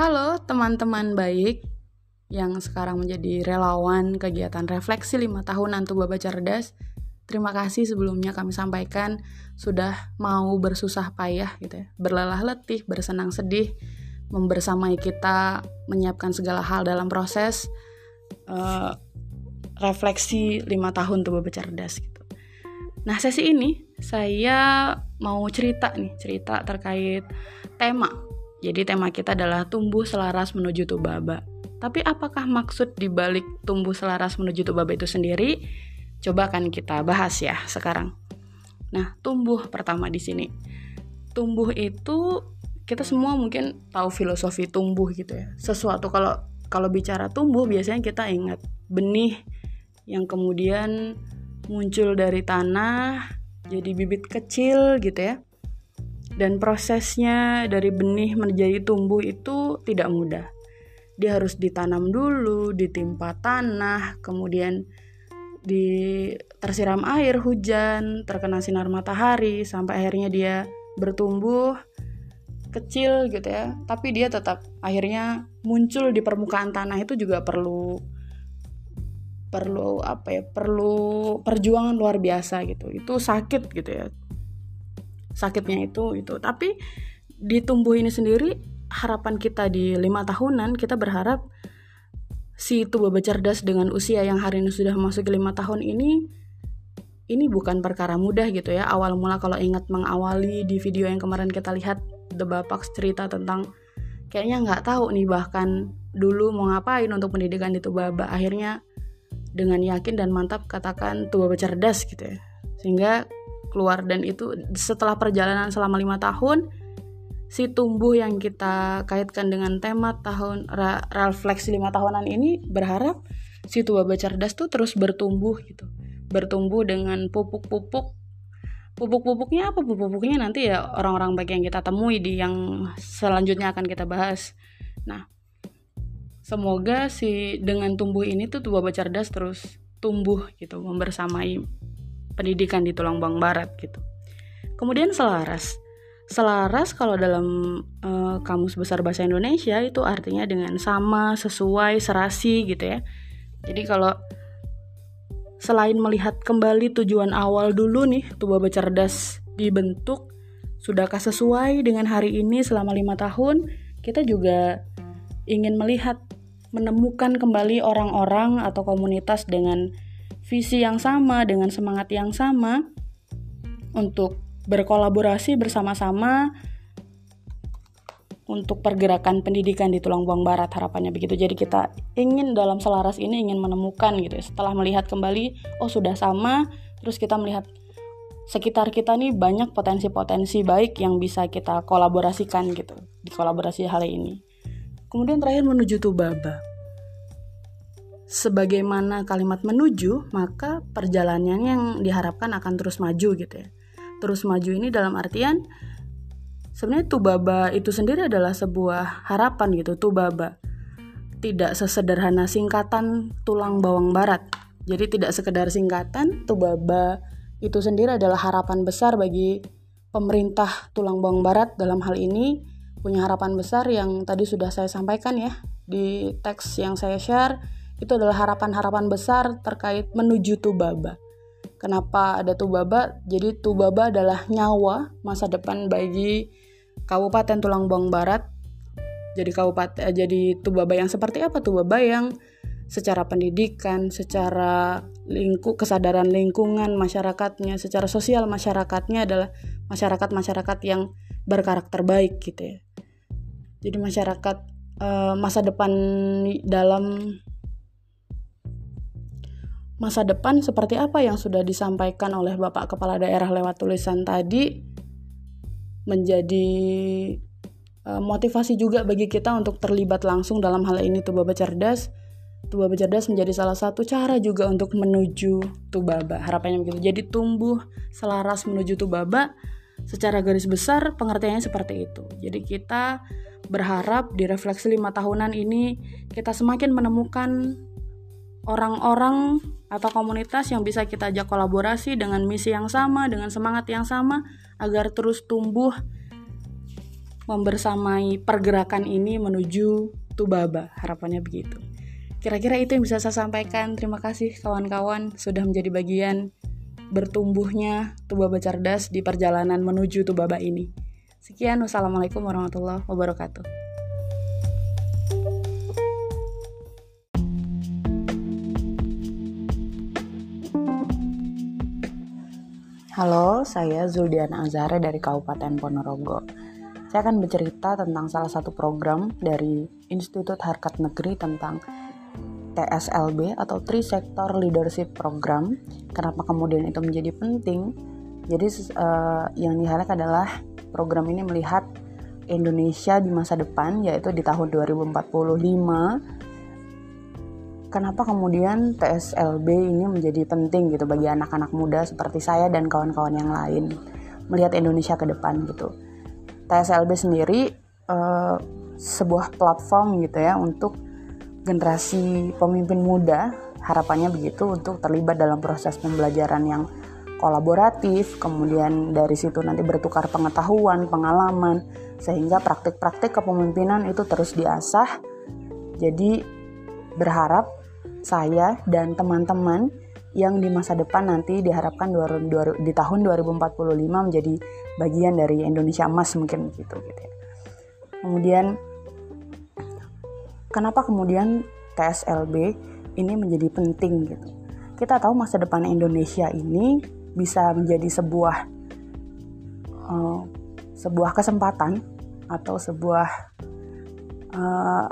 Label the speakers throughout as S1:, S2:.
S1: Halo teman-teman baik yang sekarang menjadi relawan kegiatan refleksi 5 tahunan Baba Cerdas. Terima kasih sebelumnya kami sampaikan sudah mau bersusah payah gitu ya, berlelah letih, bersenang sedih, membersamai kita menyiapkan segala hal dalam proses uh, refleksi 5 tahun Baba Cerdas gitu. Nah, sesi ini saya mau cerita nih, cerita terkait tema jadi tema kita adalah tumbuh selaras menuju tubaba. Tapi apakah maksud dibalik tumbuh selaras menuju tubaba itu sendiri? Coba kan kita bahas ya sekarang. Nah, tumbuh pertama di sini. Tumbuh itu kita semua mungkin tahu filosofi tumbuh gitu ya. Sesuatu kalau kalau bicara tumbuh biasanya kita ingat benih yang kemudian muncul dari tanah jadi bibit kecil gitu ya dan prosesnya dari benih menjadi tumbuh itu tidak mudah. Dia harus ditanam dulu, ditimpa tanah, kemudian di tersiram air hujan, terkena sinar matahari sampai akhirnya dia bertumbuh kecil gitu ya. Tapi dia tetap akhirnya muncul di permukaan tanah itu juga perlu perlu apa ya? perlu perjuangan luar biasa gitu. Itu sakit gitu ya sakitnya itu itu tapi di tumbuh ini sendiri harapan kita di lima tahunan kita berharap si tubuh cerdas dengan usia yang hari ini sudah masuk ke lima tahun ini ini bukan perkara mudah gitu ya. Awal mula kalau ingat mengawali di video yang kemarin kita lihat The Bapak cerita tentang kayaknya nggak tahu nih bahkan dulu mau ngapain untuk pendidikan di Tubaba akhirnya dengan yakin dan mantap katakan Tubaba cerdas gitu ya. Sehingga keluar. Dan itu setelah perjalanan selama lima tahun si tumbuh yang kita kaitkan dengan tema tahun refleksi lima tahunan ini berharap si tua cerdas tuh terus bertumbuh gitu. Bertumbuh dengan pupuk-pupuk. Pupuk-pupuknya apa? Pupuk-pupuknya nanti ya orang-orang baik yang kita temui di yang selanjutnya akan kita bahas. Nah semoga si dengan tumbuh ini tuh tua cerdas terus tumbuh gitu membersamai pendidikan di Tulang Bang Barat gitu. Kemudian selaras. Selaras kalau dalam uh, kamus besar bahasa Indonesia itu artinya dengan sama, sesuai, serasi gitu ya. Jadi kalau selain melihat kembali tujuan awal dulu nih tubuh cerdas dibentuk sudahkah sesuai dengan hari ini selama lima tahun kita juga ingin melihat menemukan kembali orang-orang atau komunitas dengan visi yang sama, dengan semangat yang sama untuk berkolaborasi bersama-sama untuk pergerakan pendidikan di Tulang Buang Barat harapannya begitu. Jadi kita ingin dalam selaras ini ingin menemukan gitu ya. Setelah melihat kembali oh sudah sama, terus kita melihat sekitar kita nih banyak potensi-potensi baik yang bisa kita kolaborasikan gitu di kolaborasi hal ini. Kemudian terakhir menuju Tubaba sebagaimana kalimat menuju, maka perjalanannya yang diharapkan akan terus maju gitu ya. Terus maju ini dalam artian sebenarnya Tubaba itu sendiri adalah sebuah harapan gitu, Tubaba. Tidak sesederhana singkatan tulang bawang barat. Jadi tidak sekedar singkatan, Tubaba itu sendiri adalah harapan besar bagi pemerintah tulang bawang barat dalam hal ini punya harapan besar yang tadi sudah saya sampaikan ya di teks yang saya share itu adalah harapan-harapan besar terkait menuju Tubaba. Kenapa ada Tubaba? Jadi Tubaba adalah nyawa masa depan bagi Kabupaten Tulang Bawang Barat. Jadi kabupaten eh, jadi Tubaba yang seperti apa? Tubaba yang secara pendidikan, secara lingkup kesadaran lingkungan masyarakatnya, secara sosial masyarakatnya adalah masyarakat-masyarakat yang berkarakter baik gitu ya. Jadi masyarakat uh, masa depan dalam masa depan seperti apa yang sudah disampaikan oleh Bapak Kepala Daerah lewat tulisan tadi menjadi uh, motivasi juga bagi kita untuk terlibat langsung dalam hal ini Tubaba Cerdas. Tubaba Cerdas menjadi salah satu cara juga untuk menuju Tubaba. Harapannya begitu. Jadi tumbuh selaras menuju Tubaba secara garis besar pengertiannya seperti itu. Jadi kita berharap di refleksi lima tahunan ini kita semakin menemukan orang-orang atau komunitas yang bisa kita ajak kolaborasi dengan misi yang sama, dengan semangat yang sama agar terus tumbuh membersamai pergerakan ini menuju Tubaba. Harapannya begitu. Kira-kira itu yang bisa saya sampaikan. Terima kasih kawan-kawan sudah menjadi bagian bertumbuhnya Tubaba cerdas di perjalanan menuju Tubaba ini. Sekian, wassalamualaikum warahmatullahi wabarakatuh.
S2: Halo, saya Zuldiana Azhara dari Kabupaten Ponorogo. Saya akan bercerita tentang salah satu program dari Institut Harkat Negeri tentang TSLB atau Three Sector Leadership Program. Kenapa kemudian itu menjadi penting? Jadi uh, yang diharapkan adalah program ini melihat Indonesia di masa depan yaitu di tahun 2045 kenapa kemudian TSLB ini menjadi penting gitu bagi anak-anak muda seperti saya dan kawan-kawan yang lain melihat Indonesia ke depan gitu. TSLB sendiri uh, sebuah platform gitu ya untuk generasi pemimpin muda harapannya begitu untuk terlibat dalam proses pembelajaran yang kolaboratif, kemudian dari situ nanti bertukar pengetahuan, pengalaman, sehingga praktik-praktik kepemimpinan itu terus diasah. Jadi berharap saya dan teman-teman yang di masa depan nanti diharapkan di tahun 2045 menjadi bagian dari Indonesia emas mungkin gitu gitu ya. Kemudian kenapa kemudian TSLB ini menjadi penting gitu. Kita tahu masa depan Indonesia ini bisa menjadi sebuah uh, sebuah kesempatan atau sebuah uh,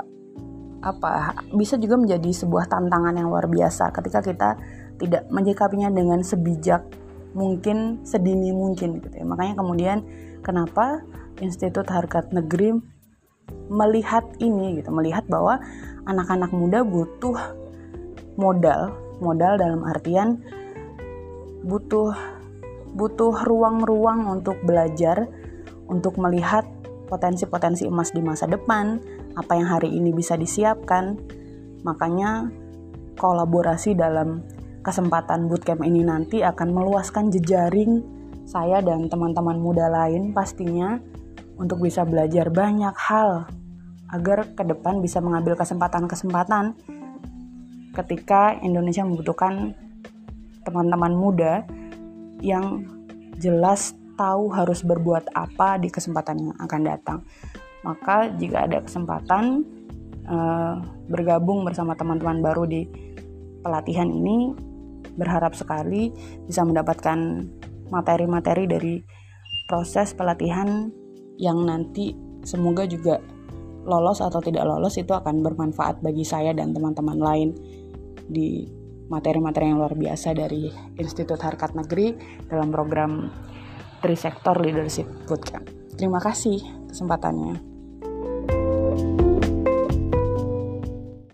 S2: apa bisa juga menjadi sebuah tantangan yang luar biasa ketika kita tidak menyikapinya dengan sebijak mungkin sedini mungkin gitu ya. Makanya kemudian kenapa Institut Harkat Negeri melihat ini gitu, melihat bahwa anak-anak muda butuh modal, modal dalam artian butuh butuh ruang-ruang untuk belajar, untuk melihat potensi-potensi emas di masa depan, apa yang hari ini bisa disiapkan. Makanya kolaborasi dalam kesempatan bootcamp ini nanti akan meluaskan jejaring saya dan teman-teman muda lain pastinya untuk bisa belajar banyak hal agar ke depan bisa mengambil kesempatan-kesempatan ketika Indonesia membutuhkan teman-teman muda yang jelas tahu harus berbuat apa di kesempatan yang akan datang. Maka jika ada kesempatan uh, bergabung bersama teman-teman baru di pelatihan ini, berharap sekali bisa mendapatkan materi-materi dari proses pelatihan yang nanti semoga juga lolos atau tidak lolos itu akan bermanfaat bagi saya dan teman-teman lain di materi-materi yang luar biasa dari Institut Harkat Negeri dalam program Trisector Leadership Bootcamp. Terima kasih kesempatannya.